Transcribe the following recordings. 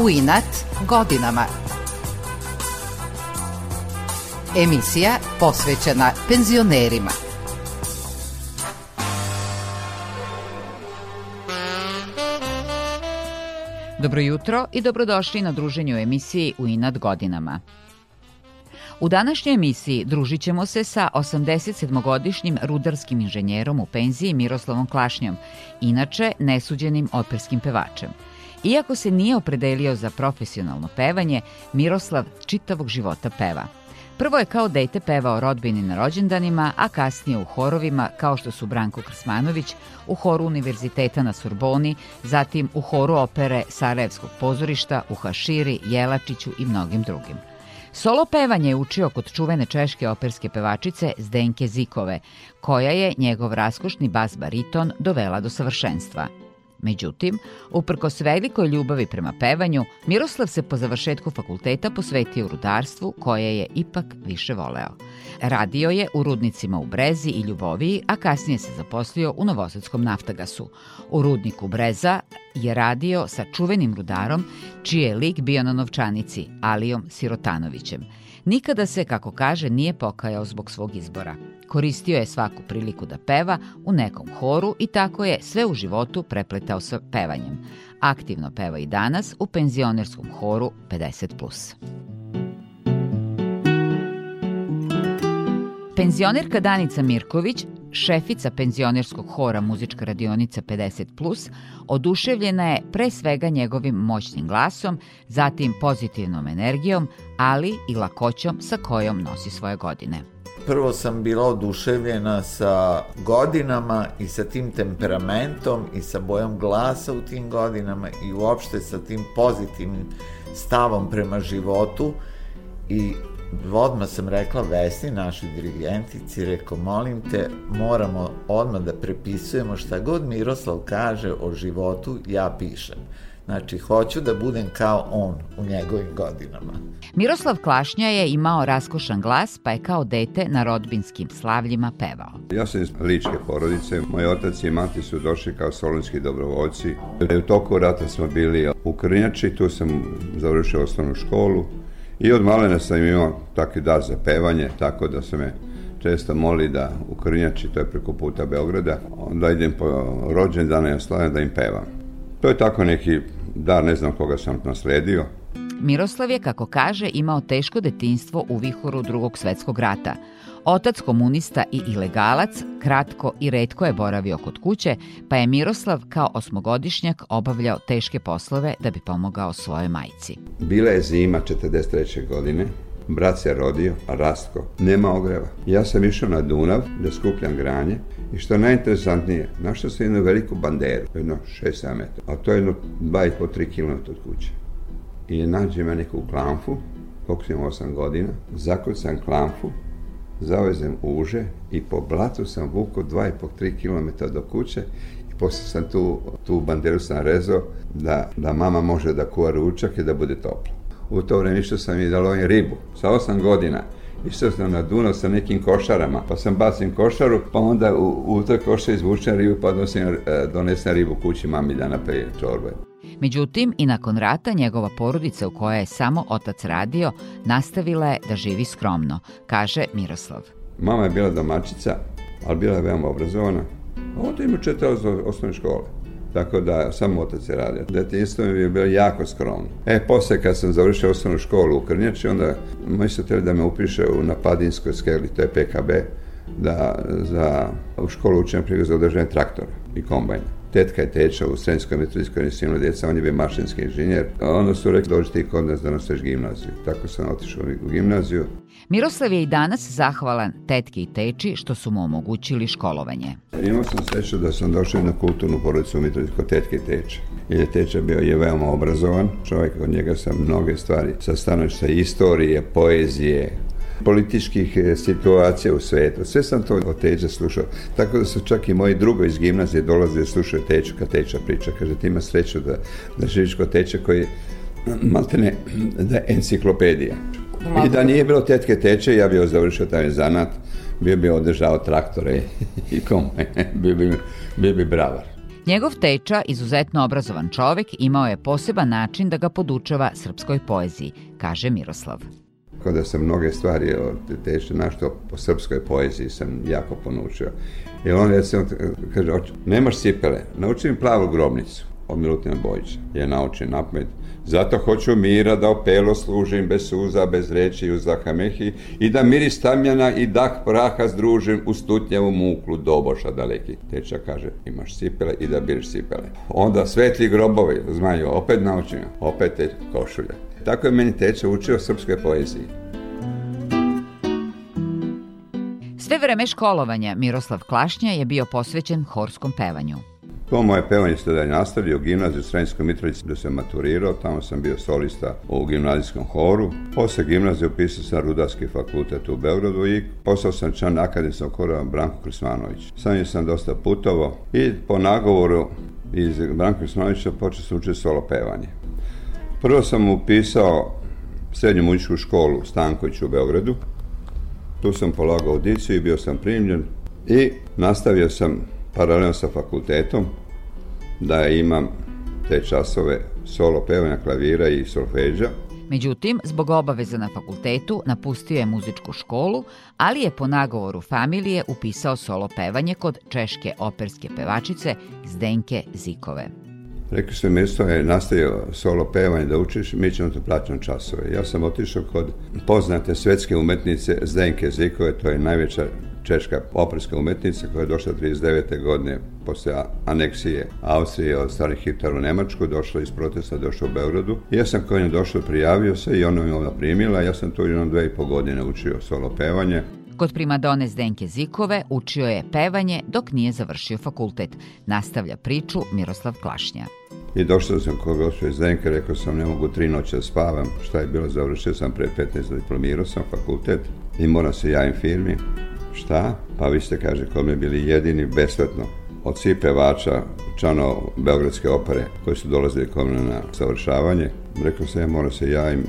U inat godinama. Emisija posvećena penzionerima. Dobro jutro i dobrodošli na druženju u emisiji U inat godinama. U današnjoj emisiji družit ćemo se sa 87-godišnjim rudarskim inženjerom u penziji Miroslavom Klašnjom, inače nesuđenim operskim pevačem – Iako se nije opredelio za profesionalno pevanje, Miroslav čitavog života peva. Prvo je kao dete pevao rodbini na rođendanima, a kasnije u horovima kao što su Branko Krsmanović, u horu Univerziteta na Sorboni, zatim u horu opere Sarajevskog pozorišta, u Haširi, Jelačiću i mnogim drugim. Solo pevanje je učio kod čuvene češke operske pevačice Zdenke Zikove, koja je njegov raskošni bas bariton dovela do savršenstva – Međutim, uprkos velikoj ljubavi prema pevanju, Miroslav se po završetku fakulteta posvetio rudarstvu koje je ipak više voleo. Radio je u rudnicima u Brezi i Ljuboviji, a kasnije se zaposlio u Novosadskom naftagasu. U rudniku Breza je radio sa čuvenim rudarom, čiji je lik bio na novčanici, Alijom Sirotanovićem. Nikada se, kako kaže, nije pokajao zbog svog izbora. Koristio je svaku priliku da peva u nekom horu i tako je sve u životu prepletao sa pevanjem. Aktivno peva i danas u penzionerskom horu 50+. Penzionerka Danica Mirković šefica penzionerskog hora muzička radionica 50+, oduševljena je pre svega njegovim moćnim glasom, zatim pozitivnom energijom, ali i lakoćom sa kojom nosi svoje godine. Prvo sam bila oduševljena sa godinama i sa tim temperamentom i sa bojom glasa u tim godinama i uopšte sa tim pozitivnim stavom prema životu i odmah sam rekla Vesni, našoj dirigentici, reko, molim te, moramo odmah da prepisujemo šta god Miroslav kaže o životu, ja pišem. Znači, hoću da budem kao on u njegovim godinama. Miroslav Klašnja je imao raskošan glas, pa je kao dete na rodbinskim slavljima pevao. Ja sam iz ličke porodice. Moj otac i mati su došli kao solonski dobrovoljci. U toku rata smo bili u Krnjači, tu sam završio osnovnu školu. I od malena sam imao takvi da za pevanje, tako da se me često moli da u Krnjači, to je preko puta Beograda, onda idem po rođendane i slave da im pevam. To je tako neki dar, ne znam koga sam nasledio. Miroslav je, kako kaže, imao teško detinstvo u vihoru drugog svetskog rata – Otac komunista i ilegalac kratko i redko je boravio kod kuće, pa je Miroslav kao osmogodišnjak obavljao teške poslove da bi pomogao svojoj majci. Bila je zima 43. godine, Brat se rodio, rastko, nema ogreva. Ja sam išao na Dunav da skupljam granje i što najinteresantnije, našao sam jednu veliku banderu, jedno 6-7 metara, a to je jedno 2,5-3 km od kuće. I nađem ja neku klamfu, koliko sam 8 godina, zakucam klamfu, zavezem uže i po blatu sam vuko 2,5-3 km do kuće i posle sam tu, tu banderu sam rezao da, da mama može da kuva ručak i da bude toplo. U to vreme što sam i da lovim ribu. Sa 8 godina Išao sam na Dunav sa nekim košarama, pa sam bacim košaru, pa onda u, u toj košari izvučem ribu, pa donesem, e, donesem ribu kući mami da napejem čorbe. Međutim, i nakon rata njegova porodica u kojoj je samo otac radio, nastavila je da živi skromno, kaže Miroslav. Mama je bila domačica, ali bila je veoma obrazovana. A onda ima četiri osnovne škole. Tako da samo otac je radio. Detinjstvo mi je bilo jako skromno. E, posle kad sam završio osnovnu školu u Krnjači, onda moji su da me upiše u Napadinskoj skeli, to je PKB, da za, u školu učenja prigoza održanje traktora i kombajna. Tetka je teča u Sremskoj metodijskoj univerzitinu djeca, on je bio mašinski inženjer. A Onda su rekli, dođi ti kod nas da nastaviš gimnaziju. Tako sam otišao u gimnaziju. Miroslav je i danas zahvalan tetki i teči što su mu omogućili školovanje. Imao sam sreću da sam došao na kulturnu porodicu u Mitrovicu kod tetke i teče. Jer je teča bio je veoma obrazovan čovjek, od njega sam mnoge stvari sa stanovišta istorije, poezije, političkih e, situacija u svetu. Sve sam to od Teđa slušao. Tako da su čak i moji drugo iz gimnazije dolaze i da slušaju Teđu kad Teđa priča. Kaže, ti ima sreću da, da živiš kod Teđa koji maltene da je enciklopedija. I da nije bilo tetke teče, ja bih završio taj zanat, bio bi održao traktore i kome, bio bi, bio bi bravar. Njegov teča, izuzetno obrazovan čovek, imao je poseban način da ga podučava srpskoj poeziji, kaže Miroslav tako da sam mnoge stvari od Teše našto po srpskoj poeziji sam jako ponučio. I on recimo kaže, nemaš cipele, nauči mi plavu grobnicu od Milutina Bojića. Ja naučio napamet Zato hoću mira da opelo služim bez suza, bez reči u zahamehi i da miris tamjana i dah praha združim u stutnjavu muklu doboša daleki. Teča kaže, imaš sipele i da biriš sipele. Onda svetli grobovi, znaju, opet naučim, opet te košulja. Tako je meni teča učio srpske poezije. Sve vreme školovanja Miroslav Klašnja je bio posvećen horskom pevanju. To moje pevanje ste da je nastavio u gimnaziju Sremskoj Mitrovici gde sam maturirao, tamo sam bio solista u gimnazijskom horu. Posle gimnazije upisao sam Rudarski fakultet u Beogradu i postao sam član akademskog hora Branko Krsmanović. Sam je sam dosta putovao i po nagovoru iz Branko Krsmanovića počeo sam učiti solo pevanje. Prvo sam upisao srednju muzičku školu Stanković u Beogradu. Tu sam polagao audiciju i bio sam primljen i nastavio sam paralelno sa fakultetom, da imam te časove solo pevanja klavira i solfeđa. Međutim, zbog obaveza na fakultetu napustio je muzičku školu, ali je po nagovoru familije upisao solo pevanje kod češke operske pevačice Zdenke Zikove. Rekli su mi isto je nastavio solo pevanje da učiš, mi ćemo to plaćati časove. Ja sam otišao kod poznate svetske umetnice Zdenke Zikove, to je najveća češka operska umetnica koja je došla 39. godine posle aneksije Austrije od starih Hitara u Nemačku, došla iz protesta, došla u Beogradu. ja sam kod nje došao, prijavio se i ona me ona primila. Ja sam tu jednom dve i po godine učio solo pevanje. Kod primadone Zdenke Zikove učio je pevanje dok nije završio fakultet. Nastavlja priču Miroslav Klašnja. I došao sam kod gospođe Zdenke, rekao sam ne mogu tri noće da spavam. Šta je bilo, završio sam pre 15, diplomirao sam fakultet i moram se javim firmi. Šta? Pa vi ste, kaže, kod me bili jedini besplatno od svih pevača, članova Beogradske opere koji su dolazili kod mene na savršavanje. Rekao sam, ja e, mora se javim,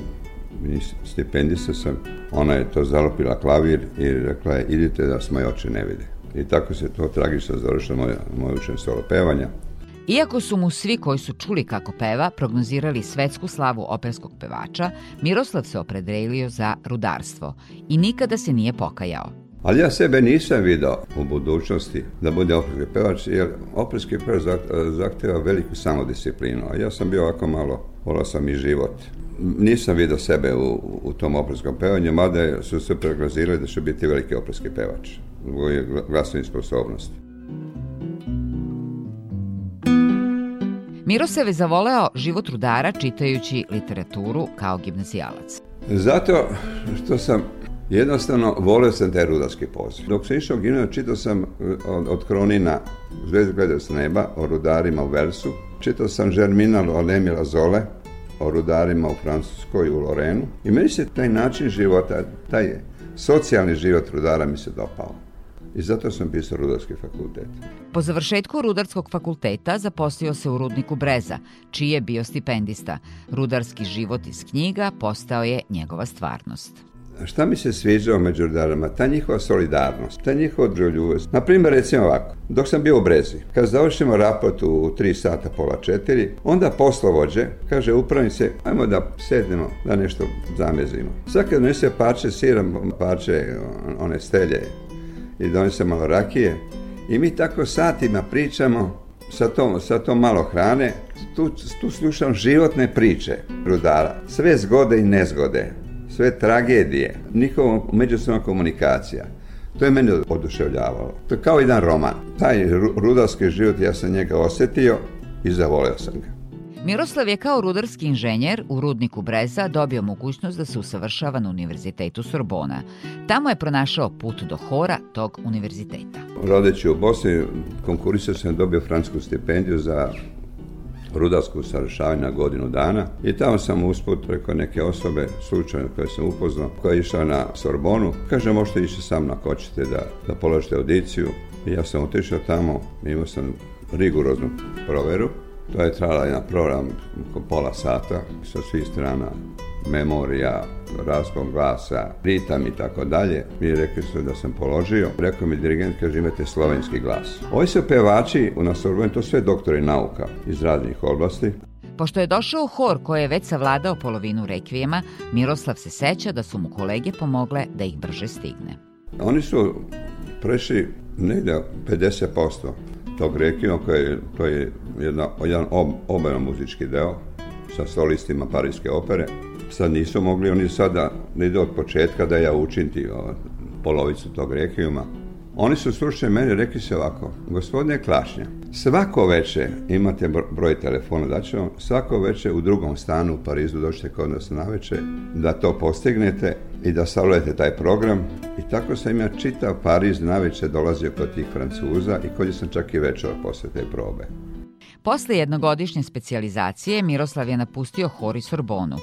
stipendista sam. Ona je to zalopila klavir i rekla je, idite da s moje oči ne vide. I tako se to tragično završilo moje, moje učenje solo pevanja. Iako su mu svi koji su čuli kako peva prognozirali svetsku slavu operskog pevača, Miroslav se opredelio za rudarstvo i nikada se nije pokajao. Ali ja sebe nisam video u budućnosti da bude operski pevač, jer operski pevač zahteva veliku samodisciplinu, a ja sam bio ovako malo, volao sam i život. Nisam video sebe u, u tom operskom pevanju, mada su se prognozirali da će biti veliki operski pevač zbog glasne sposobnosti. Mirosev je zavoleo život rudara čitajući literaturu kao gimnazijalac. Zato što sam Jednostavno, volio sam taj rudarski poziv. Dok sam išao gimnaziju, čitao sam e, od, od Kronina Zvezdu gledaju s neba, o rudarima u Velsu. Čitao sam Žerminal od Emila Zole, o rudarima u Francuskoj, u Lorenu. I meni se taj način života, taj socijalni život rudara mi se dopao i zato sam pisao rudarski fakultet. Po završetku rudarskog fakulteta zaposlio se u rudniku Breza, čiji je bio stipendista. Rudarski život iz knjiga postao je njegova stvarnost. Šta mi se sviđa među rudarama? Ta njihova solidarnost, ta njihova droljuvost. Naprimjer, recimo ovako, dok sam bio u Brezi, kad završimo rapot u 3 sata, pola 4, onda poslovođe, kaže upravim se, ajmo da sednemo, da nešto zamezimo. Sad kad donese parče sira, parče one stelje i donese malo rakije, i mi tako satima pričamo sa tom, sa tom malo hrane, tu, tu slušam životne priče rudara. Sve zgode i nezgode sve tragedije, njihova međusobna komunikacija. To je mene oduševljavalo. To je kao jedan roman. Taj rudarski život, ja sam njega osetio i zavoleo sam ga. Miroslav je kao rudarski inženjer u rudniku Breza dobio mogućnost da se usavršava na univerzitetu Sorbona. Tamo je pronašao put do hora tog univerziteta. Rodeći u Bosni, konkurisao sam dobio francusku stipendiju za rudarsko usavršavanje na godinu dana i tamo sam usput preko neke osobe, slučajno koje sam upoznao, koja je išla na Sorbonu, kaže možete ići sam na hoćete da, da položite audiciju. I ja sam otišao tamo, imao sam rigoroznu proveru, to je trajala jedan program oko pola sata sa svih strana memorija, raspon glasa, ritam i tako dalje. Mi rekli su da sam položio. Rekao mi dirigent, kaže imate slovenski glas. Ovi su pevači u nas to sve doktori nauka iz raznih oblasti. Pošto je došao hor koji je već savladao polovinu rekvijema, Miroslav se seća da su mu kolege pomogle da ih brže stigne. Oni su prešli negde 50% tog rekvijema koji je, to je jedna, jedan ob, muzički deo sa solistima Parijske opere Sad nisu mogli oni sada da-, da idu od početka da ja učim ti polovicu tog rekijuma. Oni su slušali mene, rekli se ovako, gospodine Klašnja, svako veče, imate broj telefona da ćemo, svako veče u drugom stanu u Parizu dođete kod nas na veče, da to postignete i da savljate taj program. I tako sam ja čitao Pariz na veče dolazio kod tih Francuza i kod sam čak i večer posle te probe. Posle jednogodišnje specijalizacije Miroslav je napustio Hori Sorbonu,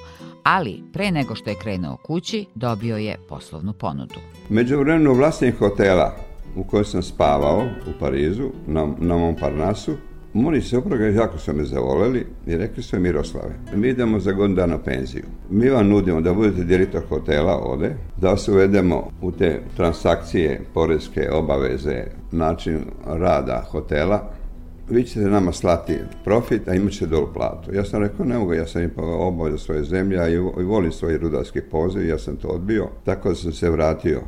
ali pre nego što je krenuo kući, dobio je poslovnu ponudu. Među vremenu vlasnik hotela u kojoj sam spavao u Parizu, na, na Montparnasu, Moni se oproga jako su me zavoleli i rekli su Miroslave, mi idemo za godinu dana penziju. Mi vam nudimo da budete direktor hotela ovde, da se uvedemo u te transakcije, porezke obaveze, način rada hotela, vi ćete nama slati profit, a imat ćete dolu platu. Ja sam rekao, ne mogu, ja sam obavljao svoje zemlje, i volim svoj rudarski poziv, ja sam to odbio, tako da sam se vratio.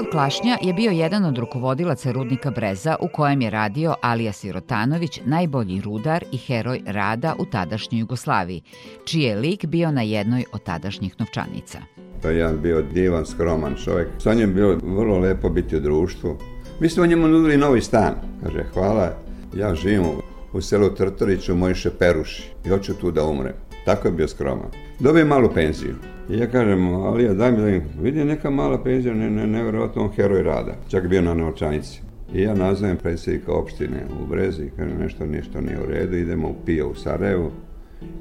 Tomislav Klašnja je bio jedan od rukovodilaca rudnika Breza u kojem je radio Alija Sirotanović, najbolji rudar i heroj rada u tadašnjoj Jugoslaviji, čiji je lik bio na jednoj od tadašnjih novčanica. To je jedan bio divan, skroman čovjek. Sa njim bilo vrlo lepo biti u društvu. Mi smo njemu nudili novi stan. Kaže, hvala, ja živim u selu Trtoriću, mojiše šeperuši. i hoću tu da umrem. Tako je bio skroman. Dobio malu penziju. I ja kažem, ali ja daj mi da im, vidi neka mala penzija, ne, ne, nevjerojatno on heroj rada. Čak bio na novčanici. I ja nazovem predsjednika opštine u Brezi, kažem nešto ništa nije u redu, idemo u Pio u Sarajevu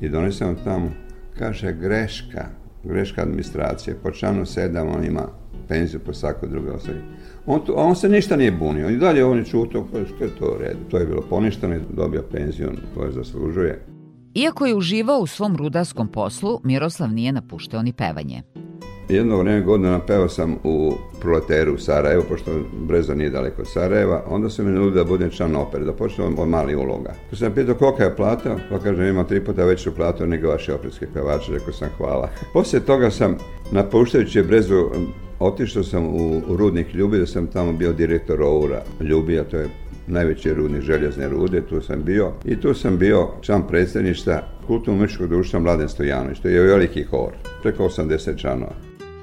i donesem tamo. Kaže greška, greška administracije, po članu 7 on ima penziju po svako druge osobe. On, tu, on se ništa nije bunio i dalje on je čutao, što je to u redu. To je bilo poništeno i dobio penziju koju zaslužuje. Iako je uživao u svom rudarskom poslu, Miroslav nije napuštao ni pevanje. Jedno vreme godina peo sam u proleteru u Sarajevu, pošto Brezo nije daleko od Sarajeva, onda sam me nudio da budem član opere, da počnem od mali uloga. Kad sam pitao kolika je plata, pa kažem ima tri puta veću platu nego vaše operske pevače, rekao sam hvala. Posle toga sam, napuštajući Brezo, otišao sam u, u Rudnik Ljubi, da sam tamo bio direktor Oura Ljubija, to je najveće rudne željezne rude, tu sam bio i tu sam bio član predsjedništa kulturno-umetničkog društva Mladen Stojanović, to je veliki hor, preko 80 članova.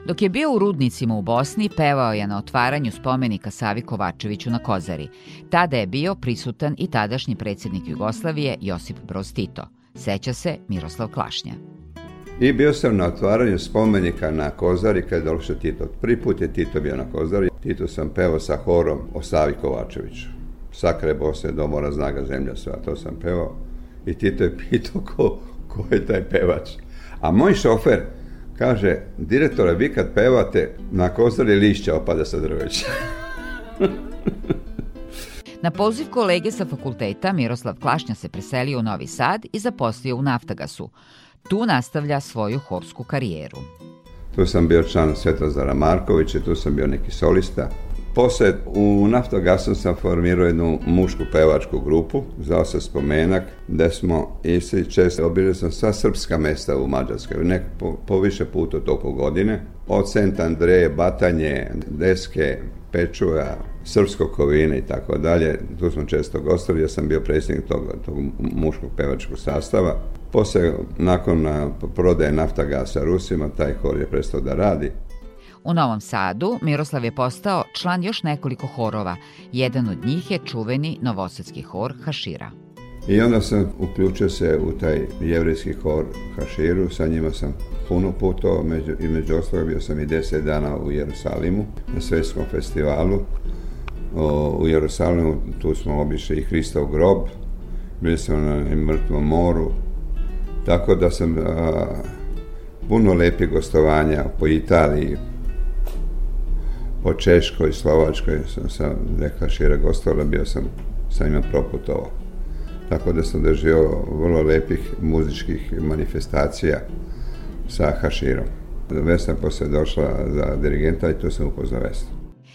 Dok je bio u Rudnicima u Bosni, pevao je na otvaranju spomenika Savi Kovačeviću na Kozari. Tada je bio prisutan i tadašnji predsjednik Jugoslavije Josip Broz Tito. Seća se Miroslav Klašnja. I bio sam na otvaranju spomenika na Kozari kada je došao Tito. Prvi put je Tito bio na Kozari. Tito sam pevao sa horom o Savi Kovačeviću sakre Bosne do mora znaga zemlja sva, to sam pevao. I Tito je pitao ko, ko je taj pevač. A moj šofer kaže, direktore, vi kad pevate, na kozori lišća opada sa drveća. Na poziv kolege sa fakulteta Miroslav Klašnja se preselio u Novi Sad i zaposlio u Naftagasu. Tu nastavlja svoju hopsku karijeru. Tu sam bio član Svetozara Markovića, tu sam bio neki solista, Posle u Naftogasu sam formirao jednu mušku pevačku grupu, zvao se Spomenak, gdje smo išli često, obilio sam sva srpska mesta u Mađarskoj, nek po, po više puta toliko godine, od Sent Andreje, Batanje, Deske, Pečuja, Srpsko kovine i tako dalje. Tu smo često gostali, ja sam bio predsjednik tog, tog muškog pevačkog sastava. Posle, nakon na prodaje nafta gasa Rusima, taj hor je prestao da radi. U Novom Sadu Miroslav je postao član još nekoliko horova. Jedan od njih je čuveni novosadski hor Hašira. I onda sam uključio se u taj jevrijski hor Haširu, sa njima sam puno putovao među, i među ostalog bio sam i deset dana u Jerusalimu na svetskom festivalu. O, u Jerusalimu tu smo obišli i Hristov grob, bili smo na mrtvom moru, tako da sam a, puno lepih gostovanja po Italiji, po Češkoj, Slovačkoj sam, sam neka šira gostovala, bio sam sa njima proputovao. Tako da sam doživio vrlo lepih muzičkih manifestacija sa Haširom. Vesna posle došla za dirigenta i tu sam upoznao Vesnu.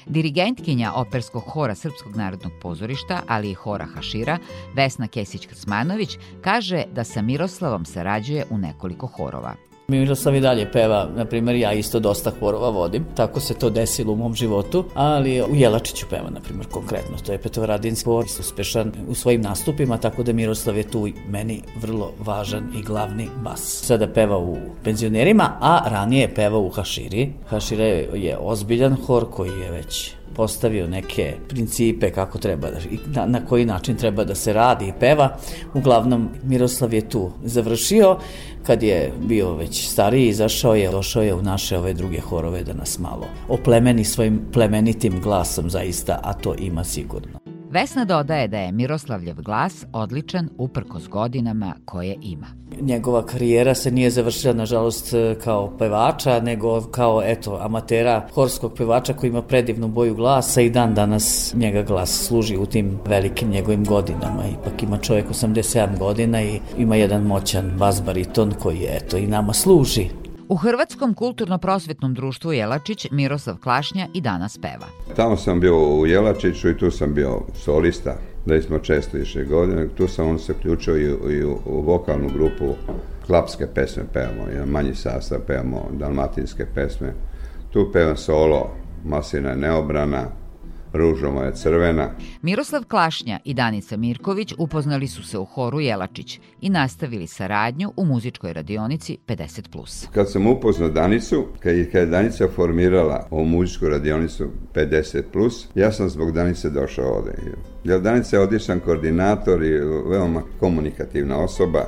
Dirigentkinja operskog hora Srpskog narodnog pozorišta, ali i hora Hašira, Vesna Kesić-Krcmanović, kaže da sa Miroslavom sarađuje u nekoliko horova. Miroslav da i dalje peva, na primjer ja isto dosta horova vodim, tako se to desilo u mom životu, ali u Jelačiću peva, na primjer, konkretno, to je Petovaradin spor, uspešan u svojim nastupima, tako da Miroslav je tu meni vrlo važan i glavni bas. Sada peva u penzionerima, a ranije je pevao u Haširi. Hašira je ozbiljan hor koji je već postavio neke principe kako treba da, na, na koji način treba da se radi i peva. Uglavnom Miroslav je tu završio kad je bio već stariji izašao je, došao je u naše ove druge horove da nas malo oplemeni svojim plemenitim glasom zaista, a to ima sigurno. Vesna dodaje da je Miroslavljev glas odličan uprkos godinama koje ima. Njegova karijera se nije završila, nažalost, e, kao pevača, nego kao, eto, amatera horskog pevača koji ima predivnu boju glasa i dan danas njega glas služi u tim velikim njegovim godinama. Ipak ima čovjek 87 godina i ima jedan moćan bas bariton koji, eto, i nama služi. U Hrvatskom kulturno-prosvetnom društvu Jelačić Miroslav Klašnja i danas peva. Tamo sam bio u Jelačiću i tu sam bio solista, da smo često više godine. Tu sam on se ključio i, i u, u vokalnu grupu klapske pesme pevamo, jedan manji sastav pevamo, dalmatinske pesme. Tu pevam solo, Masina neobrana, Ružo moja crvena. Miroslav Klašnja i Danica Mirković upoznali su se u horu Jelačić i nastavili saradnju u muzičkoj radionici 50+. Kad sam upoznao Danicu, kad je, kad je Danica formirala ovu muzičku radionicu 50+, ja sam zbog Danice došao ovde. Jer Danica je odličan koordinator i veoma komunikativna osoba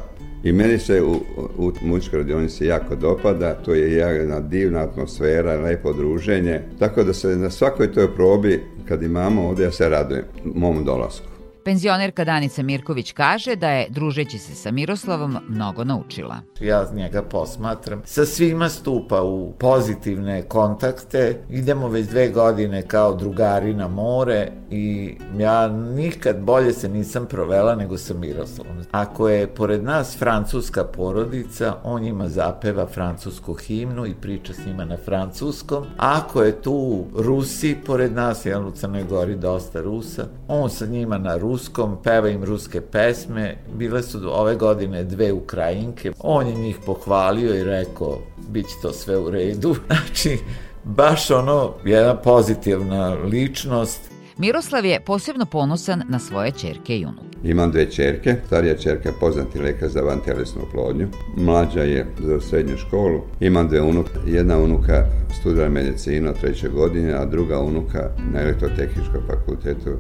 I meni se u, u muzičkoj radionici jako dopada, to je jedna divna atmosfera, lepo druženje, tako da se na svakoj toj probi kad imamo ovdje ja se radujem mom dolasku. Penzionerka Danica Mirković kaže da je, družeći se sa Miroslavom, mnogo naučila. Ja njega posmatram. Sa svima stupa u pozitivne kontakte. Idemo već dve godine kao drugari na more i ja nikad bolje se nisam provela nego sa Miroslavom. Ako je pored nas francuska porodica, on njima zapeva francusku himnu i priča s njima na francuskom. Ako je tu Rusi pored nas, jer u Crnoj Gori dosta Rusa, on sa njima na ruskom ruskom, peva im ruske pesme. Bile su ove godine dve Ukrajinke. On je njih pohvalio i rekao, bit će to sve u redu. Znači, baš ono, jedna pozitivna ličnost Miroslav je posebno ponosan na svoje čerke i unuke. Imam dve čerke, starija čerka je poznati lekar za vantelesnu oplodnju, mlađa je za srednju školu, imam dve unuke, jedna unuka studira medicinu treće godine, a druga unuka na elektrotehničkom fakultetu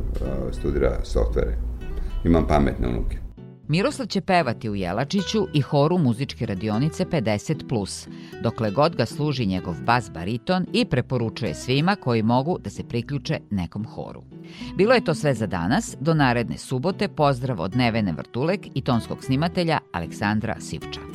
studira softvere. Imam pametne unuke. Miroslav će pevati u Jelačiću i horu muzičke radionice 50+, dokle god ga služi njegov bas bariton i preporučuje svima koji mogu da se priključe nekom horu. Bilo je to sve za danas, do naredne subote pozdrav od Nevene Vrtulek i tonskog snimatelja Aleksandra Sivča.